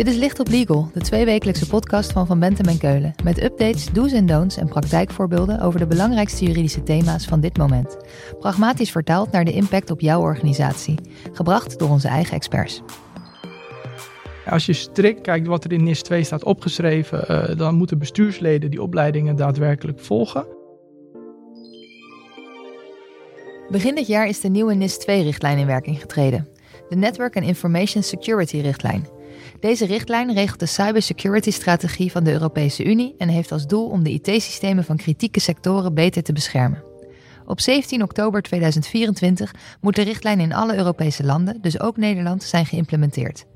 Dit is Licht op Legal, de tweewekelijkse podcast van Van Bentem en Keulen. Met updates, do's en don'ts en praktijkvoorbeelden over de belangrijkste juridische thema's van dit moment. Pragmatisch vertaald naar de impact op jouw organisatie. Gebracht door onze eigen experts. Als je strikt kijkt wat er in NIS 2 staat opgeschreven, uh, dan moeten bestuursleden die opleidingen daadwerkelijk volgen. Begin dit jaar is de nieuwe NIS 2-richtlijn in werking getreden. De Network and Information Security-richtlijn. Deze richtlijn regelt de cybersecurity-strategie van de Europese Unie en heeft als doel om de IT-systemen van kritieke sectoren beter te beschermen. Op 17 oktober 2024 moet de richtlijn in alle Europese landen, dus ook Nederland, zijn geïmplementeerd.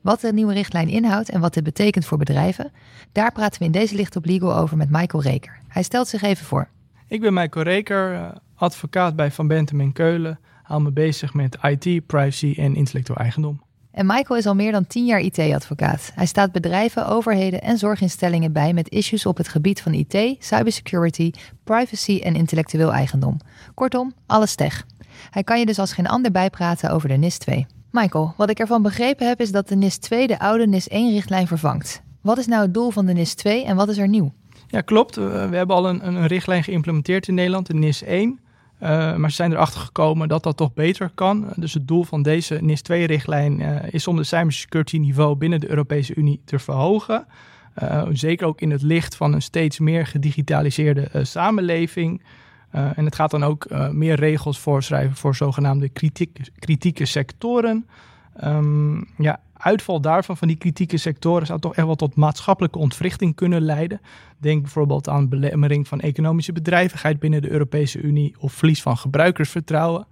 Wat de nieuwe richtlijn inhoudt en wat dit betekent voor bedrijven, daar praten we in deze Licht op Legal over met Michael Reker. Hij stelt zich even voor. Ik ben Michael Reker, eh, advocaat bij Van Bentem in Keulen. Hou me bezig met IT, privacy en intellectueel eigendom. En Michael is al meer dan 10 jaar IT-advocaat. Hij staat bedrijven, overheden en zorginstellingen bij met issues op het gebied van IT, cybersecurity, privacy en intellectueel eigendom. Kortom, alles tech. Hij kan je dus als geen ander bijpraten over de NIS 2. Michael, wat ik ervan begrepen heb is dat de NIS 2 de oude NIS 1-richtlijn vervangt. Wat is nou het doel van de NIS 2 en wat is er nieuw? Ja, klopt. We hebben al een, een richtlijn geïmplementeerd in Nederland, de NIS 1. Uh, maar ze zijn erachter gekomen dat dat toch beter kan. Dus het doel van deze NIS 2-richtlijn uh, eh, is om de cybersecurity niveau binnen de Europese Unie te verhogen. Uh, zeker ook in het licht van een steeds meer gedigitaliseerde samenleving. en het gaat dan ook meer regels voorschrijven voor zogenaamde kritiek, kritieke sectoren. Um, ja, uitval daarvan, van die kritieke sectoren, zou toch echt wel tot maatschappelijke ontwrichting kunnen leiden. Denk bijvoorbeeld aan belemmering van economische bedrijvigheid binnen de Europese Unie of verlies van gebruikersvertrouwen.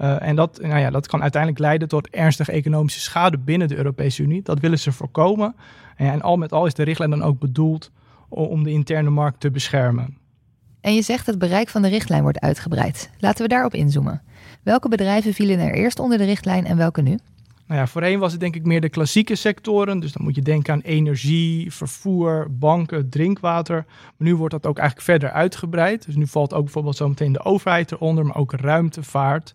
Uh, en dat, nou ja, dat kan uiteindelijk leiden tot ernstige economische schade binnen de Europese Unie. Dat willen ze voorkomen. En, en al met al is de richtlijn dan ook bedoeld om de interne markt te beschermen. En je zegt dat het bereik van de richtlijn wordt uitgebreid. Laten we daarop inzoomen. Welke bedrijven vielen er eerst onder de richtlijn en welke nu? Nou ja, voorheen was het denk ik meer de klassieke sectoren. Dus dan moet je denken aan energie, vervoer, banken, drinkwater. Maar nu wordt dat ook eigenlijk verder uitgebreid. Dus nu valt ook bijvoorbeeld zometeen de overheid eronder, maar ook ruimtevaart.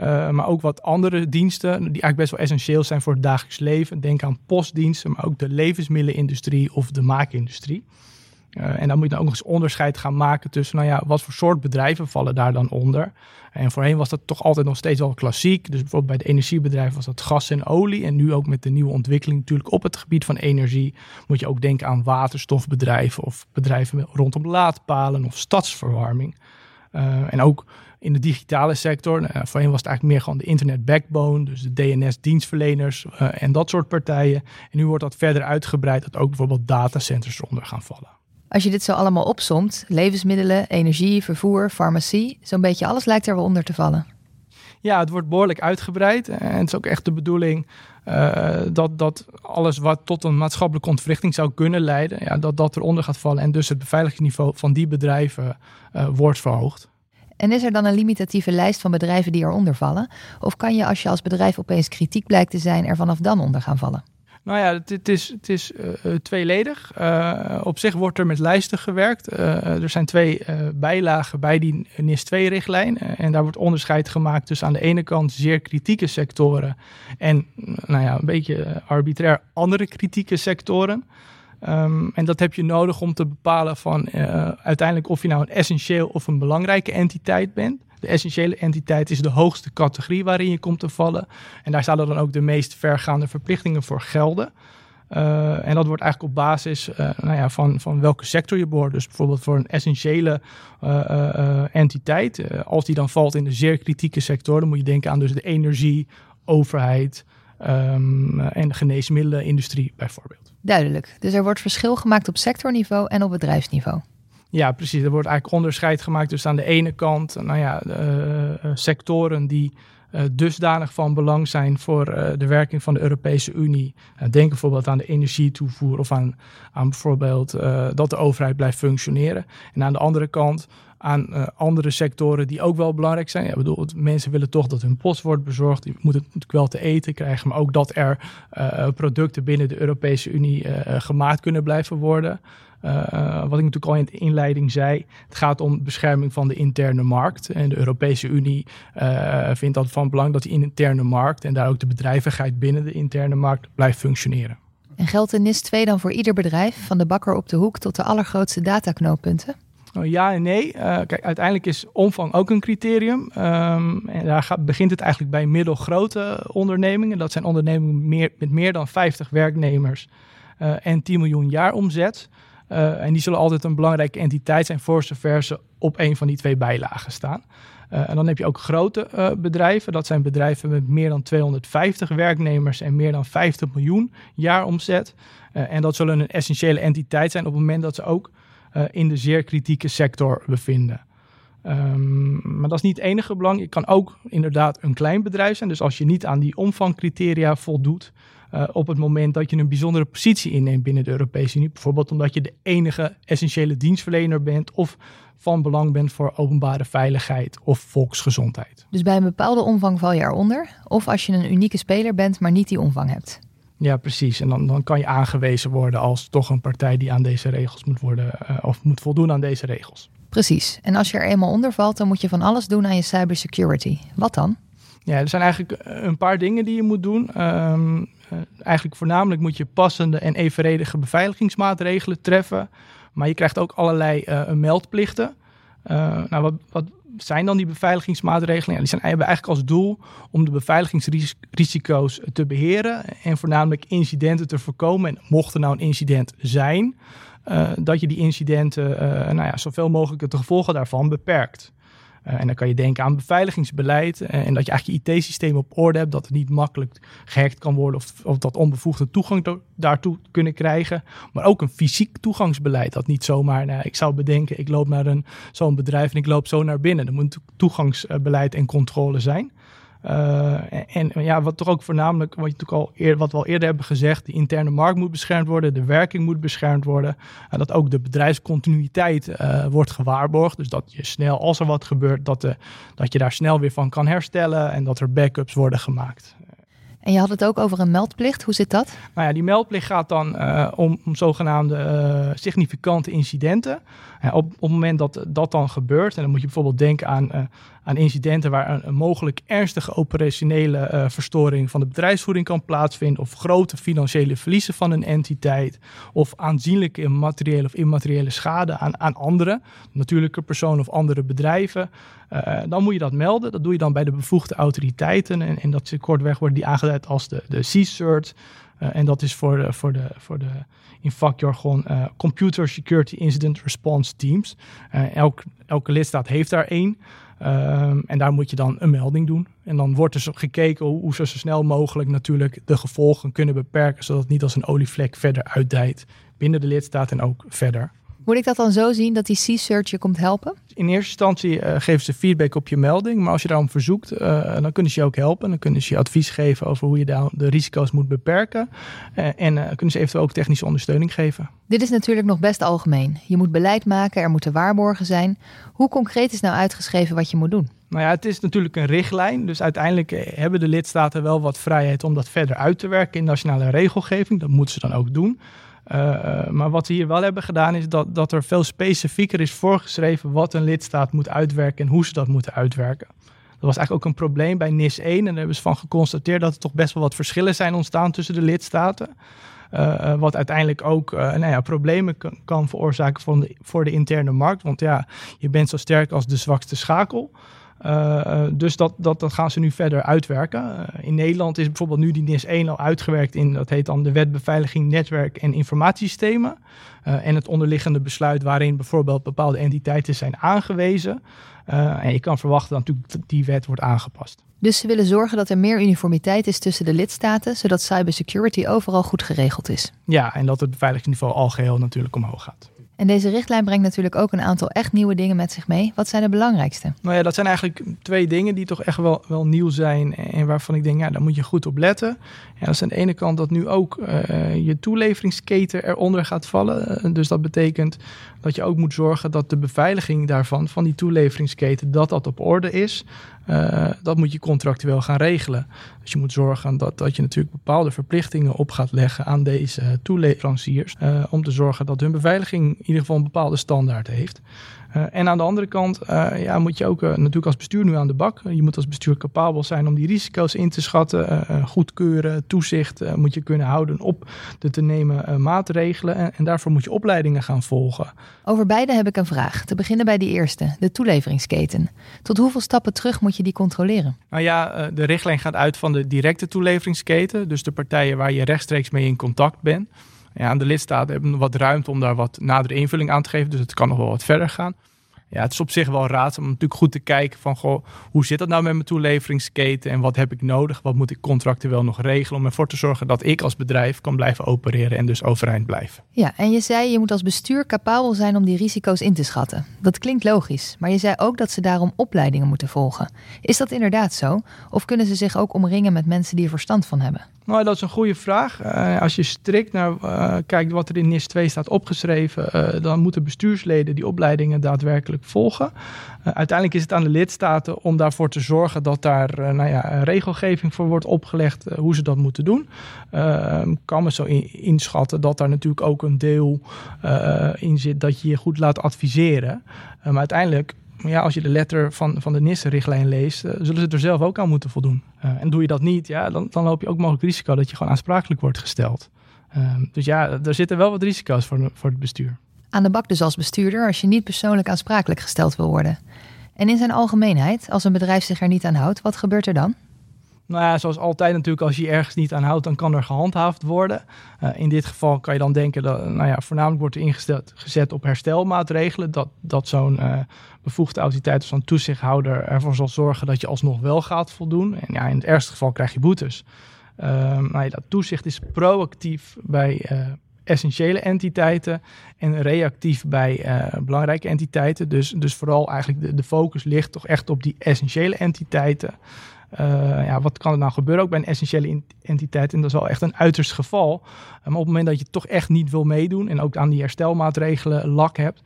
Uh, maar ook wat andere diensten die eigenlijk best wel essentieel zijn voor het dagelijks leven. Denk aan postdiensten, maar ook de levensmiddelenindustrie of de maakindustrie. Uh, en dan moet je dan ook nog eens onderscheid gaan maken tussen, nou ja, wat voor soort bedrijven vallen daar dan onder. En voorheen was dat toch altijd nog steeds wel klassiek. Dus bijvoorbeeld bij de energiebedrijven was dat gas en olie. En nu ook met de nieuwe ontwikkeling natuurlijk op het gebied van energie, moet je ook denken aan waterstofbedrijven of bedrijven rondom laadpalen of stadsverwarming. Uh, en ook in de digitale sector. Uh, voorheen was het eigenlijk meer gewoon de internet backbone, dus de DNS-dienstverleners en dat soort partijen. En nu wordt dat verder uitgebreid dat ook bijvoorbeeld datacenters eronder gaan vallen. Als je dit zo allemaal opsomt, levensmiddelen, energie, vervoer, farmacie, zo'n beetje alles lijkt er wel onder te vallen. Ja, het wordt behoorlijk uitgebreid. En het is ook echt de bedoeling uh, dat, dat alles wat tot een maatschappelijke ontwrichting zou kunnen leiden, ja, dat dat eronder gaat vallen. En dus het beveiligingsniveau van die bedrijven uh, wordt verhoogd. En is er dan een limitatieve lijst van bedrijven die eronder vallen? Of kan je als je als bedrijf opeens kritiek blijkt te zijn, er vanaf dan onder gaan vallen? Nou ja, het, is, het is uh, tweeledig. Uh, op zich wordt er met lijsten gewerkt. Er zijn twee bijlagen bij die NIS 2-richtlijn. en daar wordt onderscheid gemaakt tussen aan de ene kant zeer kritieke sectoren en nou ja, een beetje arbitrair andere kritieke sectoren. Um, en dat heb je nodig om te bepalen van uiteindelijk of je nou een essentieel of een belangrijke entiteit bent. De essentiële entiteit is de hoogste categorie waarin je komt te vallen. En daar zouden dan ook de meest vergaande verplichtingen voor gelden. Uh, en dat wordt eigenlijk op basis uh, nou ja, van, van welke sector je behoort. Dus bijvoorbeeld voor een essentiële uh, entiteit. als die dan valt in de zeer kritieke sector, dan moet je denken aan dus de energie, overheid um, en de geneesmiddelenindustrie bijvoorbeeld. Duidelijk. Dus er wordt verschil gemaakt op sectorniveau en op bedrijfsniveau. Ja, precies. Er wordt eigenlijk onderscheid gemaakt dus aan de ene kant, nou ja, uh, sectoren die dusdanig van belang zijn voor de werking van de Europese Unie. denk bijvoorbeeld aan de energietoevoer of aan, aan bijvoorbeeld dat de overheid blijft functioneren. En aan de andere kant aan andere sectoren die ook wel belangrijk zijn. Ja, bedoel, mensen willen toch dat hun post wordt bezorgd. Die moeten natuurlijk wel te eten krijgen, maar ook dat er producten binnen de Europese Unie gemaakt kunnen blijven worden. Wat ik natuurlijk al in de inleiding zei, het gaat om bescherming van de interne markt. En de Europese Unie vindt dat van belang dat die interne markt en daar ook de bedrijvigheid binnen de interne markt blijft functioneren. En geldt de NIS 2 dan voor ieder bedrijf, van de bakker op de hoek tot de allergrootste dataknooppunten? Oh, ja en nee. Uh, kijk, uiteindelijk is omvang ook een criterium. Um, en daar gaat, begint het eigenlijk bij middelgrote ondernemingen. Dat zijn ondernemingen meer, met meer dan 50 werknemers uh, en 10 miljoen jaar omzet. Uh, en die zullen altijd een belangrijke entiteit zijn voor zover ze op een van die twee bijlagen staan. en dan heb je ook grote bedrijven. Dat zijn bedrijven met meer dan 250 werknemers en meer dan 50 miljoen jaar omzet. en dat zullen een essentiële entiteit zijn op het moment dat ze ook in de zeer kritieke sector bevinden. Um, maar dat is niet het enige belang. Je kan ook inderdaad een klein bedrijf zijn. Dus als je niet aan die omvangcriteria voldoet, uh, op het moment dat je een bijzondere positie inneemt binnen de Europese Unie, bijvoorbeeld omdat je de enige essentiële dienstverlener bent of van belang bent voor openbare veiligheid of volksgezondheid. Dus bij een bepaalde omvang val je eronder, of als je een unieke speler bent, maar niet die omvang hebt. Ja, precies. En dan, dan kan je aangewezen worden als toch een partij die aan deze regels moet worden uh, of moet voldoen aan deze regels. Precies. En als je er eenmaal onder valt, dan moet je van alles doen aan je cybersecurity. Wat dan? Ja, er zijn eigenlijk eh, een paar dingen die je moet doen. Um, uh, eigenlijk voornamelijk moet je passende en evenredige beveiligingsmaatregelen treffen. Maar je krijgt ook allerlei uh, meldplichten. nou, wat, wat, zijn dan die beveiligingsmaatregelen? Die zijn, hebben eigenlijk als doel om de beveiligingsrisico's te beheren en voornamelijk incidenten te voorkomen. En mocht er nou een incident zijn, dat je die incidenten, nou ja, zoveel mogelijk de gevolgen daarvan beperkt. Uh, en dan kan je denken aan beveiligingsbeleid uh, en dat je eigenlijk je IT-systeem op orde hebt, dat het niet makkelijk gehackt kan worden of, of dat onbevoegde toegang daartoe kunnen krijgen. Maar ook een fysiek toegangsbeleid, dat niet zomaar, nou, ik zou bedenken, ik loop naar zo'n bedrijf en ik loop zo naar binnen. Er moet toegangsbeleid en controle zijn. Uh, en ja, wat toch ook voornamelijk, wat, je al eerder, wat we al eerder hebben gezegd, de interne markt moet beschermd worden, de werking moet beschermd worden. En dat ook de bedrijfscontinuïteit uh, wordt gewaarborgd. Dus dat je snel, als er wat gebeurt, dat, de, dat je daar snel weer van kan herstellen en dat er backups worden gemaakt. En je had het ook over een meldplicht. Hoe zit dat? Nou ja, die meldplicht gaat dan uh, om, om, zogenaamde uh, significante incidenten. Uh, op, op het moment dat dat dan gebeurt, en dan moet je bijvoorbeeld denken aan, aan incidenten waar een, mogelijk ernstige operationele verstoring van de bedrijfsvoering kan plaatsvinden, of grote financiële verliezen van een entiteit, of aanzienlijke materiële of immateriële schade aan, aan anderen, natuurlijke personen of andere bedrijven. dan moet je dat melden. Dat doe je dan bij de bevoegde autoriteiten. En, en dat kortweg wordt die aangeduid als de, de C-cert. Uh, en dat is voor de, voor de, voor de in vakjargon uh, Computer Security Incident Response Teams. Uh, elk, elke lidstaat heeft daar één. Um, en daar moet je dan een melding doen. En dan wordt dus gekeken hoe, hoe ze zo snel mogelijk natuurlijk de gevolgen kunnen beperken, zodat het niet als een olievlek verder uitdijt binnen de lidstaat en ook verder. Moet ik dat dan zo zien dat die C-Search je komt helpen? In eerste instantie uh, geven ze feedback op je melding. Maar als je daarom verzoekt, uh, dan kunnen ze je ook helpen. Dan kunnen ze je advies geven over hoe je daar de risico's moet beperken. Uh, en kunnen ze eventueel ook technische ondersteuning geven. Dit is natuurlijk nog best algemeen. Je moet beleid maken, er moeten waarborgen zijn. Hoe concreet is nou uitgeschreven wat je moet doen? Nou ja, het is natuurlijk een richtlijn. Dus uiteindelijk hebben de lidstaten wel wat vrijheid om dat verder uit te werken in nationale regelgeving. Dat moeten ze dan ook doen. Uh, maar wat we hier wel hebben gedaan is dat, dat er veel specifieker is voorgeschreven wat een lidstaat moet uitwerken en hoe ze dat moeten uitwerken. Dat was eigenlijk ook een probleem bij NIS 1 en daar hebben ze van geconstateerd dat er toch best wel wat verschillen zijn ontstaan tussen de lidstaten. Uh, wat uiteindelijk ook nou ja, problemen kan, kan veroorzaken voor de, voor de interne markt. Want ja, je bent zo sterk als de zwakste schakel. Uh, dus dat, dat, dat gaan ze nu verder uitwerken. Uh, in Nederland is bijvoorbeeld nu die NIS 1 al uitgewerkt in, dat heet dan de Wet Beveiliging Netwerk en Informatiesystemen. Uh, en het onderliggende besluit waarin bijvoorbeeld bepaalde entiteiten zijn aangewezen. en je kan verwachten dat natuurlijk die wet wordt aangepast. Dus ze willen zorgen dat er meer uniformiteit is tussen de lidstaten, zodat cybersecurity overal goed geregeld is. Ja, en dat het beveiligingsniveau algeheel natuurlijk omhoog gaat. En deze richtlijn brengt natuurlijk ook een aantal echt nieuwe dingen met zich mee. Wat zijn de belangrijkste? Nou ja, dat zijn eigenlijk twee dingen die toch echt wel, wel nieuw zijn. En waarvan ik denk, ja, daar moet je goed op letten. Ja, dat is aan de ene kant dat nu ook uh, je toeleveringsketen eronder gaat vallen. dus dat betekent dat je ook moet zorgen dat de beveiliging daarvan, van die toeleveringsketen, dat dat op orde is. Uh, dat moet je contractueel gaan regelen. Dus je moet zorgen dat, dat je natuurlijk bepaalde verplichtingen op gaat leggen aan deze toeleveranciers. Uh, om te zorgen dat hun beveiliging in ieder geval een bepaalde standaard heeft. Uh, en aan de andere kant uh, ja, moet je ook uh, natuurlijk als bestuur nu aan de bak. Je moet als bestuur capabel zijn om die risico's in te schatten, goedkeuren, toezicht moet je kunnen houden op de te nemen maatregelen. En, en, daarvoor moet je opleidingen gaan volgen. Over beide heb ik een vraag. Te beginnen bij die eerste, de toeleveringsketen. Tot hoeveel stappen terug moet je die controleren? Nou ja, de richtlijn gaat uit van de directe toeleveringsketen. Dus de partijen waar je rechtstreeks mee in contact bent. Ja, de lidstaten hebben wat ruimte om daar wat nadere invulling aan te geven. Dus het kan nog wel wat verder gaan. Ja, het is op zich wel raadzaam om natuurlijk goed te kijken van goh, hoe zit dat nou met mijn toeleveringsketen en wat heb ik nodig? Wat moet ik contractueel nog regelen om ervoor te zorgen dat ik als bedrijf kan blijven opereren en dus overeind blijven? Ja, en je zei je moet als bestuur capabel zijn om die risico's in te schatten. Dat klinkt logisch, maar je zei ook dat ze daarom opleidingen moeten volgen. Is dat inderdaad zo? Of kunnen ze zich ook omringen met mensen die er verstand van hebben? Nou, dat is een goede vraag. Uh, als je strikt naar uh, kijkt wat er in NIS 2 staat opgeschreven, uh, dan moeten bestuursleden die opleidingen daadwerkelijk volgen. uiteindelijk is het aan de lidstaten om daarvoor te zorgen dat daar nou ja, regelgeving voor wordt opgelegd hoe ze dat moeten doen. Ik kan me zo in, inschatten dat daar natuurlijk ook een deel in zit dat je je goed laat adviseren. maar uiteindelijk ja, als je de letter van, van de NIS-richtlijn leest, uh, zullen ze er zelf ook aan moeten voldoen. Uh, en doe je dat niet, ja, dan, dan loop je ook mogelijk risico dat je gewoon aansprakelijk wordt gesteld. Uh, dus ja, er zitten wel wat risico's voor, voor het bestuur. Aan de bak dus als bestuurder als je niet persoonlijk aansprakelijk gesteld wil worden. En in zijn algemeenheid, als een bedrijf zich er niet aan houdt, wat gebeurt er dan? Nou ja, zoals altijd natuurlijk, als je ergens niet aan houdt, dan kan er gehandhaafd worden. Uh, in dit geval kan je dan denken dat, nou ja, voornamelijk wordt er ingesteld gezet op herstelmaatregelen. Dat, dat zo'n uh, bevoegde autoriteit of zo'n toezichthouder ervoor zal zorgen dat je alsnog wel gaat voldoen. En ja, in het ergste geval krijg je boetes. Uh, nou ja, dat toezicht is proactief bij essentiële entiteiten en reactief bij belangrijke entiteiten. Dus, dus vooral eigenlijk de, de focus ligt toch echt op die essentiële entiteiten. Uh, ja, wat kan er nou gebeuren ook bij een essentiële entiteit? En dat is wel echt een uiterst geval. maar op het moment dat je toch echt niet wil meedoen en ook aan die herstelmaatregelen lak hebt,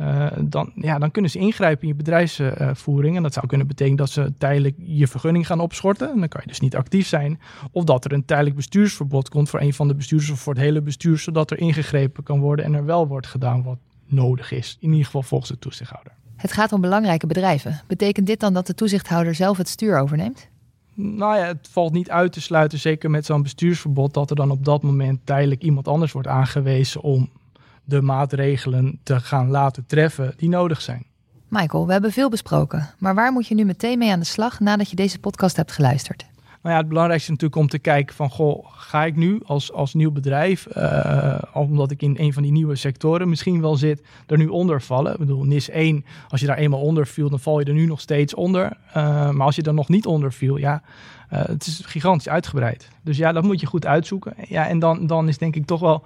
uh, dan, ja, dan kunnen ze ingrijpen in je bedrijfsvoering. en dat zou kunnen betekenen dat ze tijdelijk je vergunning gaan opschorten. En dan kan je dus niet actief zijn. Of dat er een tijdelijk bestuursverbod komt voor een van de bestuurders of voor het hele bestuur, zodat er ingegrepen kan worden en er wel wordt gedaan wat nodig is. In ieder geval volgens de toezichthouder. Het gaat om belangrijke bedrijven. Betekent dit dan dat de toezichthouder zelf het stuur overneemt? Nou ja, het valt niet uit te sluiten, zeker met zo'n bestuursverbod, dat er dan op dat moment tijdelijk iemand anders wordt aangewezen om de maatregelen te gaan laten treffen die nodig zijn. Michael, we hebben veel besproken, maar waar moet je nu meteen mee aan de slag nadat je deze podcast hebt geluisterd? Nou ja, het belangrijkste is natuurlijk om te kijken van, goh, ga ik nu als, als nieuw bedrijf, uh, omdat ik in een van die nieuwe sectoren misschien wel zit, er nu onder vallen? Ik bedoel, NIS 1, als je daar eenmaal onder viel, dan val je er nu nog steeds onder. Uh, maar als je er nog niet onder viel, ja, uh, het is gigantisch uitgebreid. Dus ja, dat moet je goed uitzoeken. Ja, en dan, dan is denk ik toch wel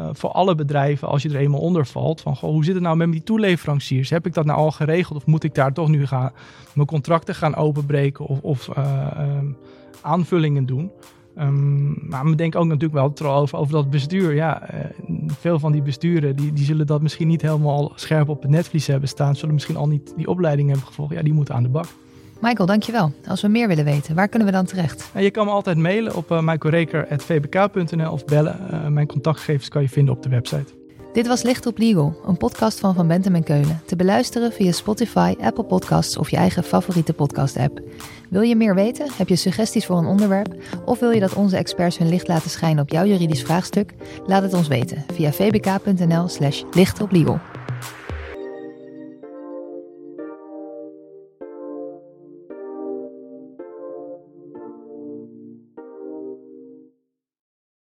uh, voor alle bedrijven, als je er eenmaal onder valt, van goh, hoe zit het nou met die toeleveranciers? Heb ik dat nou al geregeld of moet ik daar toch nu gaan mijn contracten gaan openbreken of, of um, aanvullingen doen. Um, maar we denken ook natuurlijk wel over, over dat bestuur. Ja, uh, veel van die besturen die, die zullen dat misschien niet helemaal scherp op het netvlies hebben staan. Zullen misschien al niet die opleiding hebben gevolgd. Ja, die moeten aan de bak. Michael, dankjewel. Als we meer willen weten, waar kunnen we dan terecht? je kan me altijd mailen op uh, michaelreker.vbk.nl of bellen. Uh, mijn contactgegevens kan je vinden op de website. Dit was Licht op Legal, een podcast van Van Bentem en Keulen. Te beluisteren via Spotify, Apple Podcasts of je eigen favoriete podcast-app. Wil je meer weten? Heb je suggesties voor een onderwerp? Of wil je dat onze experts hun licht laten schijnen op jouw juridisch vraagstuk? Laat het ons weten via vbk.nl/slash lichtoplegal.